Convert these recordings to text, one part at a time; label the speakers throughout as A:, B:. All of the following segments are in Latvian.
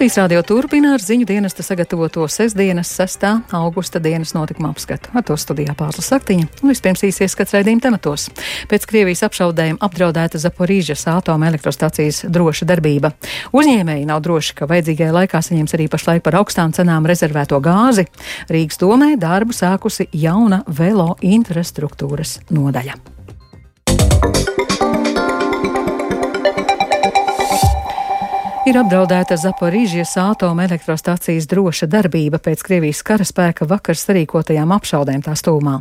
A: Latvijas rādio turpina ar ziņu dienesta sagatavoto sestdienas 6. augusta dienas notikuma apskatu. Ar to studijā Pāzla Saktiņa un vispirms īsi ieskats raidījuma tematos. Pēc Krievijas apšaudējuma apdraudēta Zaporīžas atomelektrostacijas droša darbība. Uzņēmēji nav droši, ka vajadzīgajā laikā saņems arī pašlaik par augstām cenām rezervēto gāzi. Rīgas domē darbu sākusi jauna velo infrastruktūras nodaļa. Ir apdraudēta Zaporīžijas atomelektrostacijas droša darbība pēc Krievijas karaspēka vakar sarīkotajām apšaudēm tās tūmā.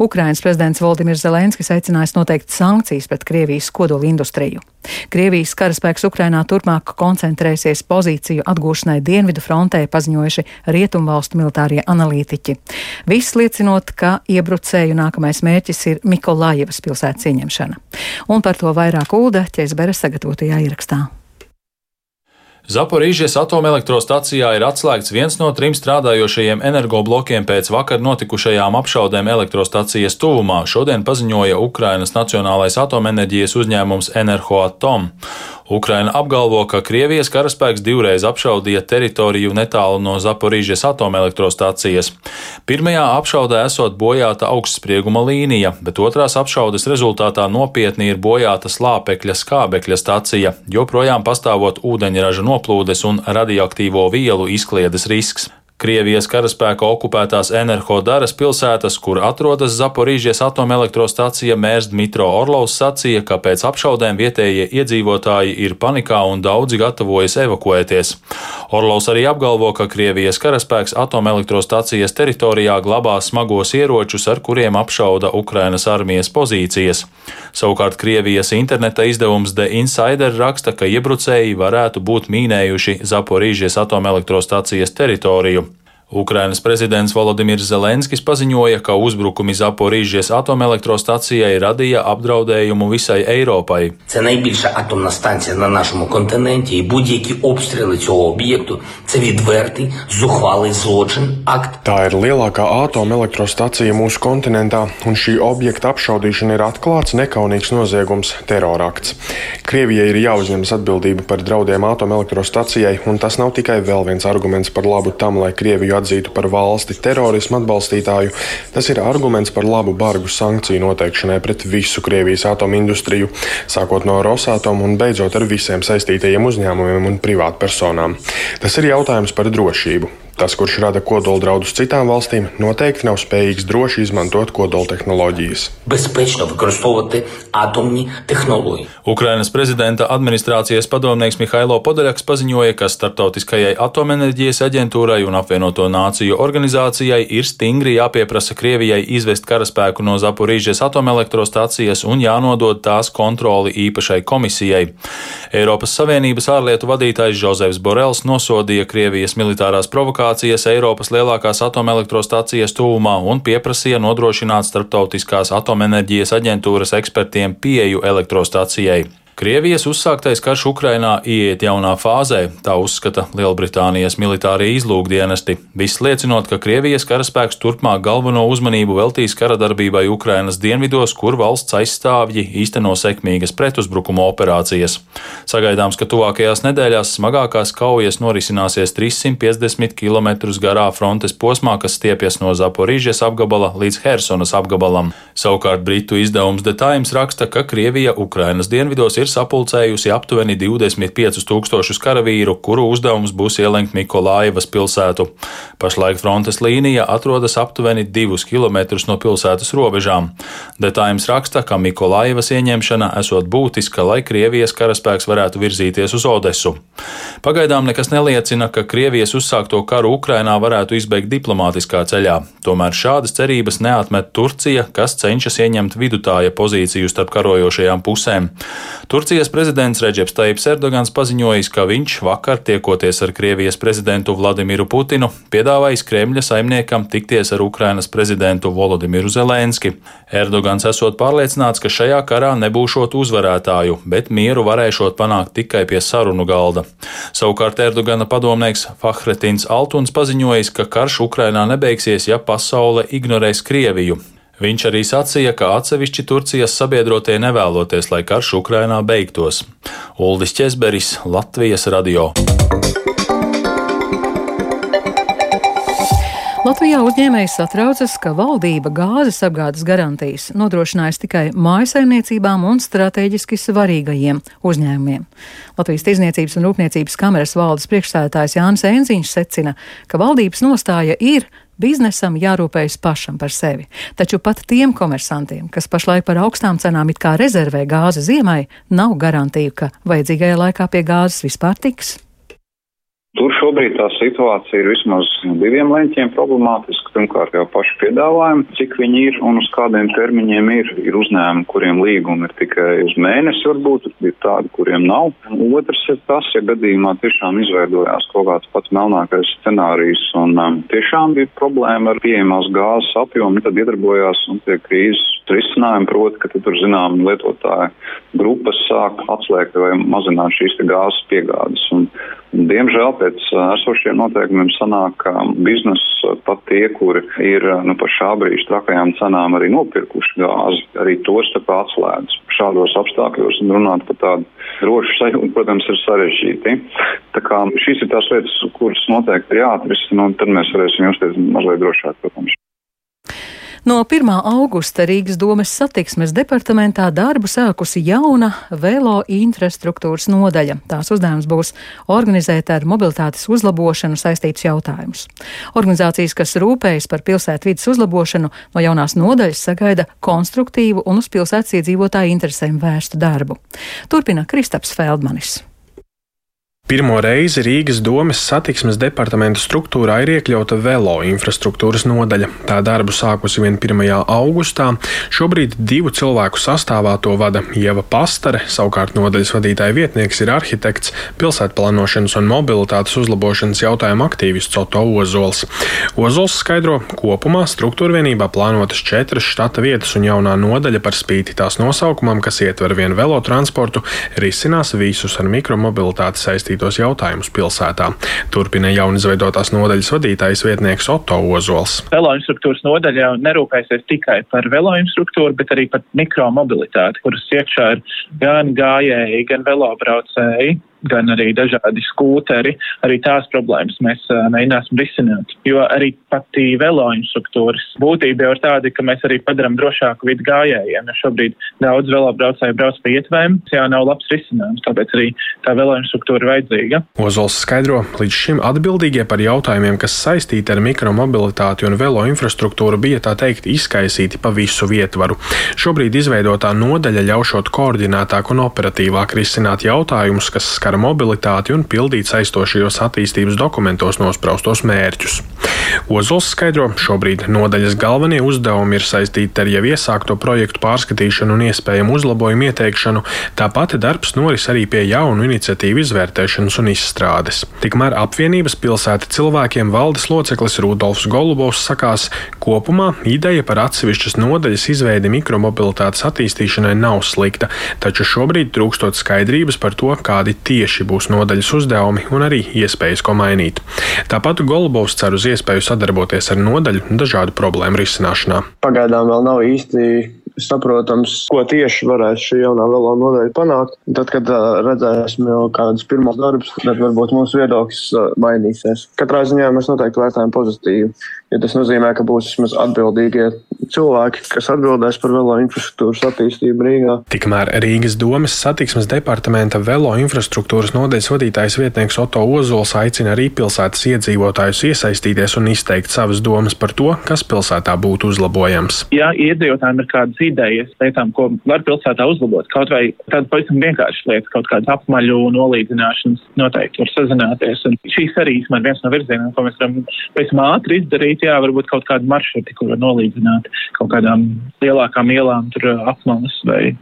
A: Ukrainas prezidents Valdimirs Zelenskis aicinājis noteikt sankcijas pret Krievijas kodoli industriju. Krievijas karaspēks Ukrainā turpmāk koncentrēsies pozīciju atgūšanai Dienvidu frontē, paziņojuši Rietumvalstu militārie analītiķi. Viss liecinot, ka iebrucēju nākamais mērķis ir Mikolājevas pilsētas ieņemšana. Un par to vairāk Ulda ķēzberes sagatavotajā ierakstā.
B: Zaporīžies atomelektrostacijā ir atslēgts viens no trim strādājošajiem energoblokiem pēc vakar notikušajām apšaudēm elektrostacijas tuvumā, šodien paziņoja Ukrainas Nacionālais atomenerģijas uzņēmums Enerhoatom. Ukraina apgalvo, ka Krievijas karaspēks divreiz apšaudīja teritoriju netālu no Zaporīžies atomelektrostacijas. Pirmajā apšaudē esot bojāta augstsprieguma līnija, bet otrās apšaudes rezultātā nopietni ir bojāta slāpekļa skābekļa stacija, joprojām pastāvot ūdeņraža noplūdes un radioaktīvo vielu izkliedes risks. Krievijas karaspēka okupētās Enerhodaras pilsētas, kur atrodas Zaporīžies atomelektrostacija, mērs Dmitro Orlovs sacīja, ka pēc apšaudēm vietējie iedzīvotāji ir panikā un daudzi gatavojas evakuēties. Orlovs arī apgalvo, ka Krievijas karaspēks atomelektrostacijas teritorijā glabā smagos ieročus, ar kuriem apšauda Ukrainas armijas pozīcijas. Savukārt Krievijas interneta izdevums The Insider raksta, ka iebrucēji varētu būt mīnējuši Zaporīžies atomelektrostacijas teritoriju. Ukrainas prezidents Volodimirs Zelenskis paziņoja, ka uzbrukumi Zaporīžies atomelektrostacijai radīja apdraudējumu visai Eiropai.
C: Це найбільша атомна станція на нашому континенті, і будь-які обстріли цього об'єкту це відвертий, зухвалий злочин, акт.
D: Tā ir lielākā atomelektrostacija mūsu kontinentā, un šī objekta apšaudīšana ir atklāts, nekaunīgs noziegums, terorakts. Krievijai ir jāuzņemas atbildība par draudiem atomelektrostacijai, un tas nav tikai vēl viens arguments par labu tam, lai Krieviju atzītu par valsti terorismu atbalstītāju, tas ir arguments par labu bargu sankciju noteikšanai pret visu Krievijas atomindustriju, sākot no Rosatom un beidzot ar visiem saistītajiem uzņēmumiem un privātpersonām. Tas ir jautājums par drošību. Tas, kurš rada kodoldraudus citām valstīm, noteikti nav spējīgs droši izmantot kodoltehnoloģijas.
B: Ukrainas prezidenta administrācijas padomnieks Mihailo Podaļaks paziņoja, ka Startautiskajai atomenerģijas aģentūrai un apvienoto nāciju organizācijai ir stingri jāpieprasa Krievijai izvest karaspēku no Zaporīžas atomelektrostācijas un jānodod tās kontroli īpašai komisijai. Eiropas Savienības ārlietu vadītājs Žozefs Borels nosodīja Krievijas militārās provokācijas instalācijas Eiropas lielākās atomelektrostacijas tūmā un pieprasīja nodrošināt starptautiskās atomenerģijas aģentūras ekspertiem pieeju elektrostacijai. Krievijas uzsāktais karš Ukrainā ieiet jaunā fāzē, tā uzskata Lielbritānijas militārie izlūkdienesti, viss liecinot, ka Krievijas karaspēks turpmāk galveno uzmanību veltīs kara darbībai Ukrainas dienvidos, kur valsts aizstāvji īsteno sekmīgas pretuzbrukuma operācijas. Sagaidāms, ka tuvākajās nedēļās smagākās kaujas norisināsies 350 km garā frontes posmā, kas stiepjas no Zaporīžies apgabala līdz Hersonas apgabalam. Savukārt Britu izdevums The Times raksta, ka Krievija Ukrainas dienvidos ir sapulcējusi aptuveni 25 tūkstošus karavīru, kuru uzdevums būs ielenkt Mikolājevas pilsētu. Pašlaik frontes līnija atrodas aptuveni 2 km no pilsētas robežām. Detājas raksta, ka Mikolājevas ieņemšana esot būtiska, lai Krievijas karaspēks varētu virzīties uz Odesu. Pagaidām nekas neliecina, ka Krievijas uzsākto karu Ukrainā varētu izbeigt diplomātiskā ceļā. Tomēr šādas cerības neatmet Turcija, kas cenšas ieņemt vidutāja pozīciju starp karojošajām pusēm. Turcijas prezidents Reģeps Taips Erdogans paziņojis, ka viņš vakar tiekoties ar Krievijas prezidentu Vladimiru Putinu, piedāvājis Kremļa saimniekam tikties ar Ukrainas prezidentu Volodimiru Zelenski. Erdogans esot pārliecināts, ka šajā karā nebūšot uzvarētāju, bet mieru varēšot panākt tikai pie sarunu galda. Savukārt Erdogana padomnieks Fahretins Altuns paziņojis, ka karš Ukrainā nebeigsies, ja pasaule ignorēs Krieviju. Viņš arī sacīja, ka atsevišķi Turcijas sabiedrotie nevēloties, lai karš Ukrainā beigtos. Uldis Česberis, Latvijas radio.
A: Latvijā uzņēmējs satraucas, ka valdība gāzes apgādes garantijas nodrošinājis tikai mājasaimniecībām un strateģiski svarīgajiem uzņēmumiem. Latvijas Tirzniecības un Rūpniecības kameras valdes priekšstādātājs Jānis Enziņš secina, ka valdības nostāja ir biznesam jārūpējas pašam par sevi. Taču pat tiem komersantiem, kas pašlaik par augstām cenām it kā rezervē gāzi ziemai, nav garantiju, ka vajadzīgajā laikā pie gāzes vispār tiks.
E: Tur šobrīd tā situācija ir vismaz diviem leņķiem problemātiska. Pirmkārt, jau paši piedāvājumi, cik viņi ir un uz kādiem termiņiem ir. Ir uzņēmumi, kuriem līgumi ir tikai uz mēnesi, varbūt ir tādi, kuriem nav. Un otrs ir tas, ja gadījumā tiešām izveidojās kaut kāds pats melnākais scenārijs un um, tiešām bija problēma ar pieejamās gāzes apjomu, tad iedarbojās un pie krīzes risinājumi, proti, ka tur zinām lietotāju grupas sāk atslēgt vai mazināt šīs gāzes piegādes. Un, Diemžēl pēc esošiem noteikumiem sanāk, ka biznesa pat tie, kuri ir nu, par šā brīža trakajām cenām arī nopirkuši gāzi, arī tos tāpēc atslēdz. Šādos apstākļos runāt par tādu drošu sajūtu, protams, ir sarežģīti. Tā kā šīs ir tās lietas, kuras noteikti ir jāatrisina, un tad mēs varēsim justies mazliet drošāk, protams.
A: No 1. augusta Rīgas domes satiksmes departamentā darbu sākusi jauna velo infrastruktūras nodaļa. Tās uzdevums būs organizēt ar mobilitātes uzlabošanu saistītus jautājumus. Organizācijas, kas rūpējas par pilsētu vidas uzlabošanu, no jaunās nodaļas sagaida konstruktīvu un uz pilsētas iedzīvotāju interesēm vērstu darbu. Turpina Kristaps Feldmanis.
D: Pirmo reizi Rīgas domes satiksmes departamenta struktūrā ir iekļauta velo infrastruktūras nodaļa. Tā darbu sākusi vien 1. augustā. Šobrīd divu cilvēku sastāvā to vada Ieva Pastare, savukārt nodaļas vadītāja vietnieks ir arhitekts, pilsētplānošanas un mobilitātes uzlabošanas jautājumu aktīvists Oto Ozols. Ozols skaidro, kopumā struktūra vienībā plānotas četras štata vietas un jaunā nodaļa par spīti tās nosaukumam, kas ietver vienu velotransportu, risinās visus ar mikromobilitāti saistītus saistītos jautājumus pilsētā. Turpina jaunizveidotās nodaļas vadītājs vietnieks Otto Ozols.
F: Veloinstruktūras nodaļa nerūpēsies tikai par veloinstruktūru, bet arī par mikromobilitāti, kuras iekšā ir gan gājēji, gan velobraucēji, gan arī dažādi skūteri, arī tās problēmas mēs mēģināsim risināt. Jo arī pati veloinstruktūras būtība jau ir tāda, ka mēs arī padaram drošāku vidu gājējiem. Ja šobrīd daudz velobraucēju brauc pa ietvēm, jau nav labs risinājums, tāpēc arī tā veloinstruktūra vajadzīga.
D: Ozols skaidro, līdz šim atbildīgie par jautājumiem, kas saistīti ar mikromobilitāti un velo infrastruktūru, bija tā teikt izkaisīti pa visu vietvaru. Šobrīd izveidotā nodaļa ļaušot koordinētāk un operatīvāk risināt jautājumus, kas skar skara mobilitāti un pildīt saistošajos attīstības dokumentos nospraustos mērķus. Ozols skaidro, šobrīd nodaļas galvenie uzdevumi ir saistīti ar jau iesākto projektu pārskatīšanu un iespējamu uzlabojumu ieteikšanu, tāpat darbs noris arī pie jaunu iniciatīvu izvērtēšanas un izstrādes. Tikmēr apvienības pilsēta cilvēkiem valdes loceklis Rudolfs Golubovs sakās, kopumā ideja par atsevišķas nodaļas izveidi mikromobilitātes attīstīšanai nav slikta, taču šobrīd trūkstot skaidrības par to, kādi tieši būs nodaļas uzdevumi un arī iespējas, ko mainīt. Tāpat Golubovs cer uz iespēju sadarboties ar nodaļu dažādu problēmu risināšanā.
G: Pagaidām vēl nav īsti saprotams, ko tieši varēs šī jaunā vēlā nodaļa panākt. Tad, kad redzēsim jau kādus pirmos darbus, tad varbūt mūsu viedoklis mainīsies. Katrā ziņā mēs noteikti vērtējam pozitīvi, jo tas nozīmē, ka būs vismaz atbildīgie cilvēki, kas atbildēs par velo infrastruktūras attīstību Rīgā.
D: Tikmēr Rīgas domas satiksmes departamenta velo infrastruktūras nodeļas vadītājs vietnieks Oto Ozols aicina arī pilsētas iedzīvotājus iesaistīties un izteikt savas domas par to, kas pilsētā būtu uzlabojams.
F: Ja iedzīvotājiem ir kādas idejas lietām, ko var pilsētā uzlabot. Kaut vai tāda pavisam vienkārša lieta, kaut kāda apmaļu nolīdzināšanas noteikti var sazināties. Un šīs arī ir viens no virzieniem, ko mēs varam pavisam ātri izdarīt. Jā, varbūt kaut kādu maršruti, kur var nolīdzināt kaut kādām lielākām ielām, tur apmalas vai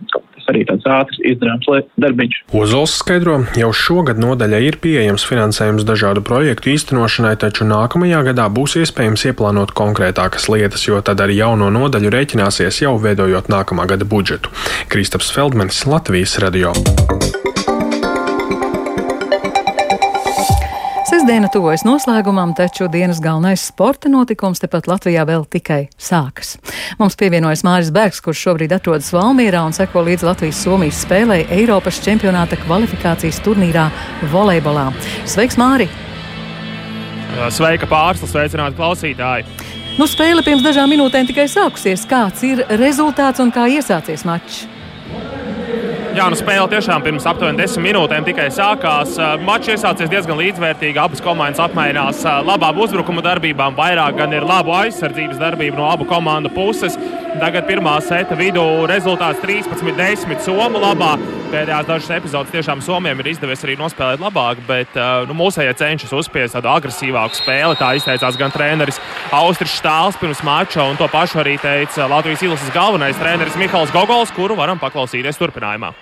F: arī tāds ātrs izdarāms darbiņš.
D: Ozols skaidro, jau šogad nodaļai ir pieejams finansējums dažādu projektu īstenošanai, taču nākamajā gadā būs iespējams ieplānot konkrētākas lietas, jo tad ar jauno nodaļu rēķināsies jau veidojot nākamā gada budžetu. Kristaps Feldmanis, Latvijas radio.
A: Sestdiena tuvojas noslēgumam, taču dienas galvenais sporta notikums tepat Latvijā vēl tikai sākas. Mums pievienojas Māris Bergs, kurš šobrīd atrodas Valmierā un seko līdz Latvijas-Somijas spēlē Eiropas čempionāta kvalifikācijas turnīrā volejbolā. Sveiks, Māri!
H: Sveika pārslas, sveicināti klausītāji!
A: Nu, spēle pirms dažām minūtēm tikai sākusies. Kāds ir rezultāts un kā iesācies mačs?
H: Jā, nu spēle tiešām pirms aptuveni desmit minūtēm tikai sākās. Mačs iesācies diezgan līdzvērtīgi. Abas komandas apmainās labām uzbrukuma darbībām, vairāk gan ir labu aizsardzības darbību no abu komandu puses. Tagad pirmā seta vidū rezultāts 13-10 Somu labā. Pēdējās dažas epizodes tiešām Somijam ir izdevies arī nospēlēt labāk, bet nu, mūsējie cenšas uzspiest tādu agresīvāku spēli. Tā izteicās gan treneris Austris Štāls pirms mača, un to pašu arī teica Latvijas izlases galvenais treneris Mihāls Gogols, kuru varam paklausīties turpinājumā.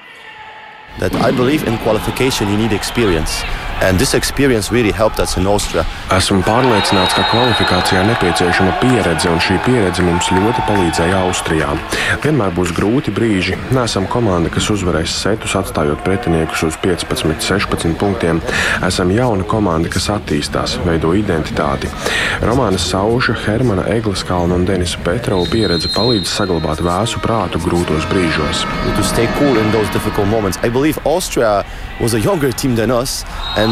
I: That I believe in qualification you need experience. And this experience really helped us in Austria.
D: Esmu pārliecināts, ka kvalifikācijā nepieciešama pieredze, un šī pieredze mums ļoti palīdzēja Austrijā. Vienmēr būs grūti brīži. Nesam komanda, kas uzvarēs setus, atstājot pretiniekus uz 15, 16 punktiem. Esam jauna komanda, kas attīstās, veido identitāti. Romāna Sauša, Hermana Egliskalna un Denisa Petrova pieredze palīdz saglabāt vēsu prātu grūtos brīžos.
I: To stay cool in those difficult moments. I believe Austria was a younger team than us, and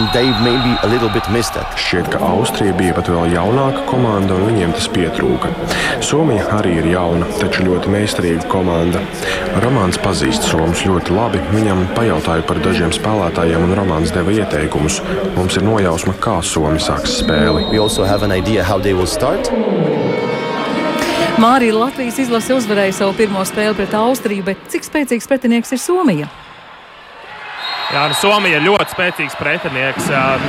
D: Šķiet, ka Austrija bija pat vēl jaunāka komanda, un viņiem tas pietrūka. Somija arī ir jauna, taču ļoti meistarīga komanda. Romāns pazīst Somus ļoti labi. Viņam pajautāja par dažiem spēlētājiem, un Romāns deva ieteikumus. Mums ir nojausma, kā Somi sāks spēli.
I: We also have an idea how they will start.
A: Mārija Latvijas izlase uzvarēja savu pirmo spēli pret Austriju, bet cik spēcīgs pretinieks ir Somija?
H: Jā, nu, Somija ir ļoti spēcīgs pretinieks.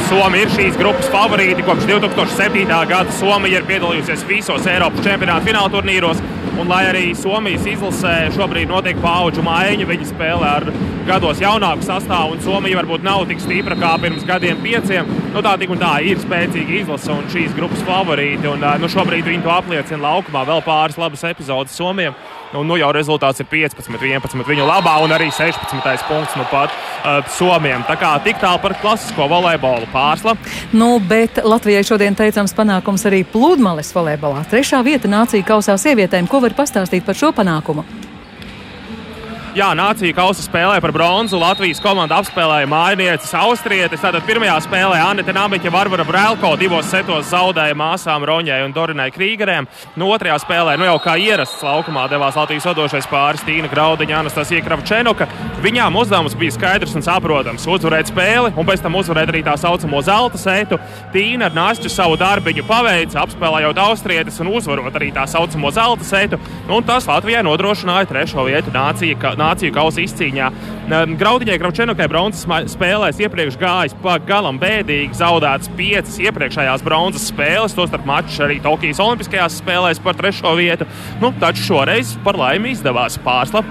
H: Somija ir šīs grupas favorīti. Kopš 2007. gada Somija ir piedalījusies visos Eiropas čempionāta fināla turnīros. Un, lai arī Somijas izlasē šobrīd notiek paudžu maiņa, viņi spēlē ar gados jaunāku sastāvu, un Somija varbūt nav tik stipra kā pirms gadiem pieciem. Nu, tā tik un tā ir spēcīga izlase un šīs grupas favorīti. Un, nu, šobrīd viņi to apliecina laukumā. Vēl pāris labas epizodes Somijam. Un, nu, jau rezultāts ir 15, 11 viņu labā un arī 16. punkts nu pat uh, Somijam. Tā kā tik tālu par klasisko volejbolu pārsla.
A: Nu, bet Latvijai šodien teicams panākums arī pludmales volejbolā. Trešā vieta nācija kausā sievietēm. Ko var pastāstīt par šo panākumu?
H: Jā, nācija kausa spēlē par bronzu. Latvijas komanda apspēlēja mājinieces Austrietis. Tātad pirmajā spēlē Anita Namiķa Varvara Brēlko divos setos zaudēja māsām Roņai un Dorinai Krīgerēm. No otrajā spēlē, nu jau kā ierasts laukumā, devās Latvijas vadošais pāris Tīna Graudiņa, Anastasija Kravčenuka. Viņām uzdevums bija skaidrs un saprotams - uzvarēt spēli un pēc tam uzvarēt arī tā saucamo zelta sētu. Tīna ar Nāstu savu darbiņu paveica, apspēlējot Austrietis un uzvarot arī tā saucamo zelta sētu. Un tas Latvijai nodrošināja trešo vietu nācija nāciju kausa izcīņā. Graudiņai Kravčenokai bronzas spēlēs iepriekš gājis pa galam bēdīgi, zaudētas piecas iepriekšējās bronzas spēles, tostarp mačs arī Tokijas Olimpiskajās spēlēs par trešo vietu. Nu, taču šoreiz par laimi izdevās pārsla.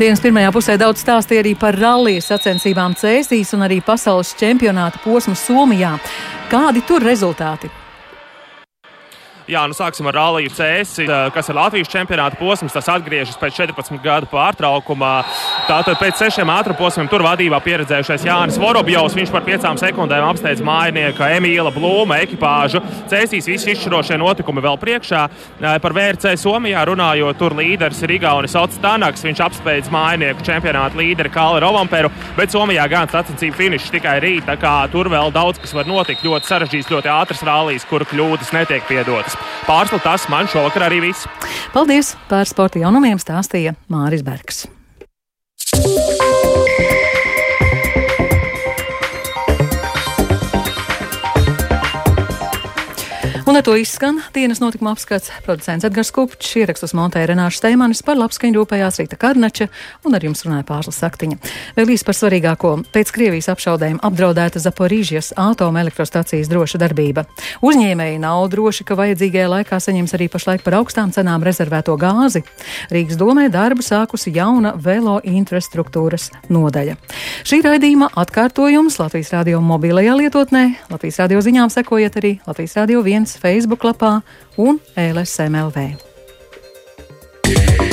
A: Dienas pirmajā pusē daudz stāstīja arī par rallija sacensībām Cēsīs un arī pasaules čempionāta posmu Somijā. Kādi tur rezultāti?
H: Jā, nu sāksim ar Ralliju Cēsi, kas ir Latvijas čempionāta posms. Tas atgriežas pēc 14 gadu pārtraukumā. Tātad pēc sešiem ātrumposmiem tur vadībā pieredzējušais Jānis Vorobjovs. Viņš par piecām sekundēm apsteidz mājinieku Emīla Blūma ekipāžu. Cēsīs visi izšķirošie notikumi vēl priekšā. Par VRC Somijā runājot, tur līderis ir Igaunis Ots Tanaks. Viņš apsteidz mājinieku čempionāta līderi Kāli Rovamperu, bet Somijā gan sacensību finišs tikai rīt. Tā kā tur vēl daudz kas var notikt. Ļoti sarežģīts, ļoti ātrs rallijs, kur kļūdas netiek piedotas. Pārsla tas man šovakar arī viss.
A: Paldies! Par sporta jaunumiem stāstīja Māris Bergs. Thank you. Un ar to izskan dienas notikuma apskats. Producents Edgars Kupčs, ierakstus montēja Renāša Steimanis, par labskaņu rūpējās Rīta Karnača un ar jums runāja Pārslas Saktiņa. Vēl īsi par svarīgāko. Pēc Krievijas apšaudējuma apdraudēta Zaporīžijas atomelektrostacijas droša darbība. Uzņēmēji nav droši, ka vajadzīgajā laikā saņems arī pašlaik par augstām cenām rezervēto gāzi. Rīgas domē darbu sākusi jauna velo infrastruktūras nodaļa. Šī raidījuma atkārtojums Latvijas radio mobilajā lietotnē, Latvijas radio ziņām sekojiet arī Latvijas radio 1 Facebook lapā un LSMLV. Yeah.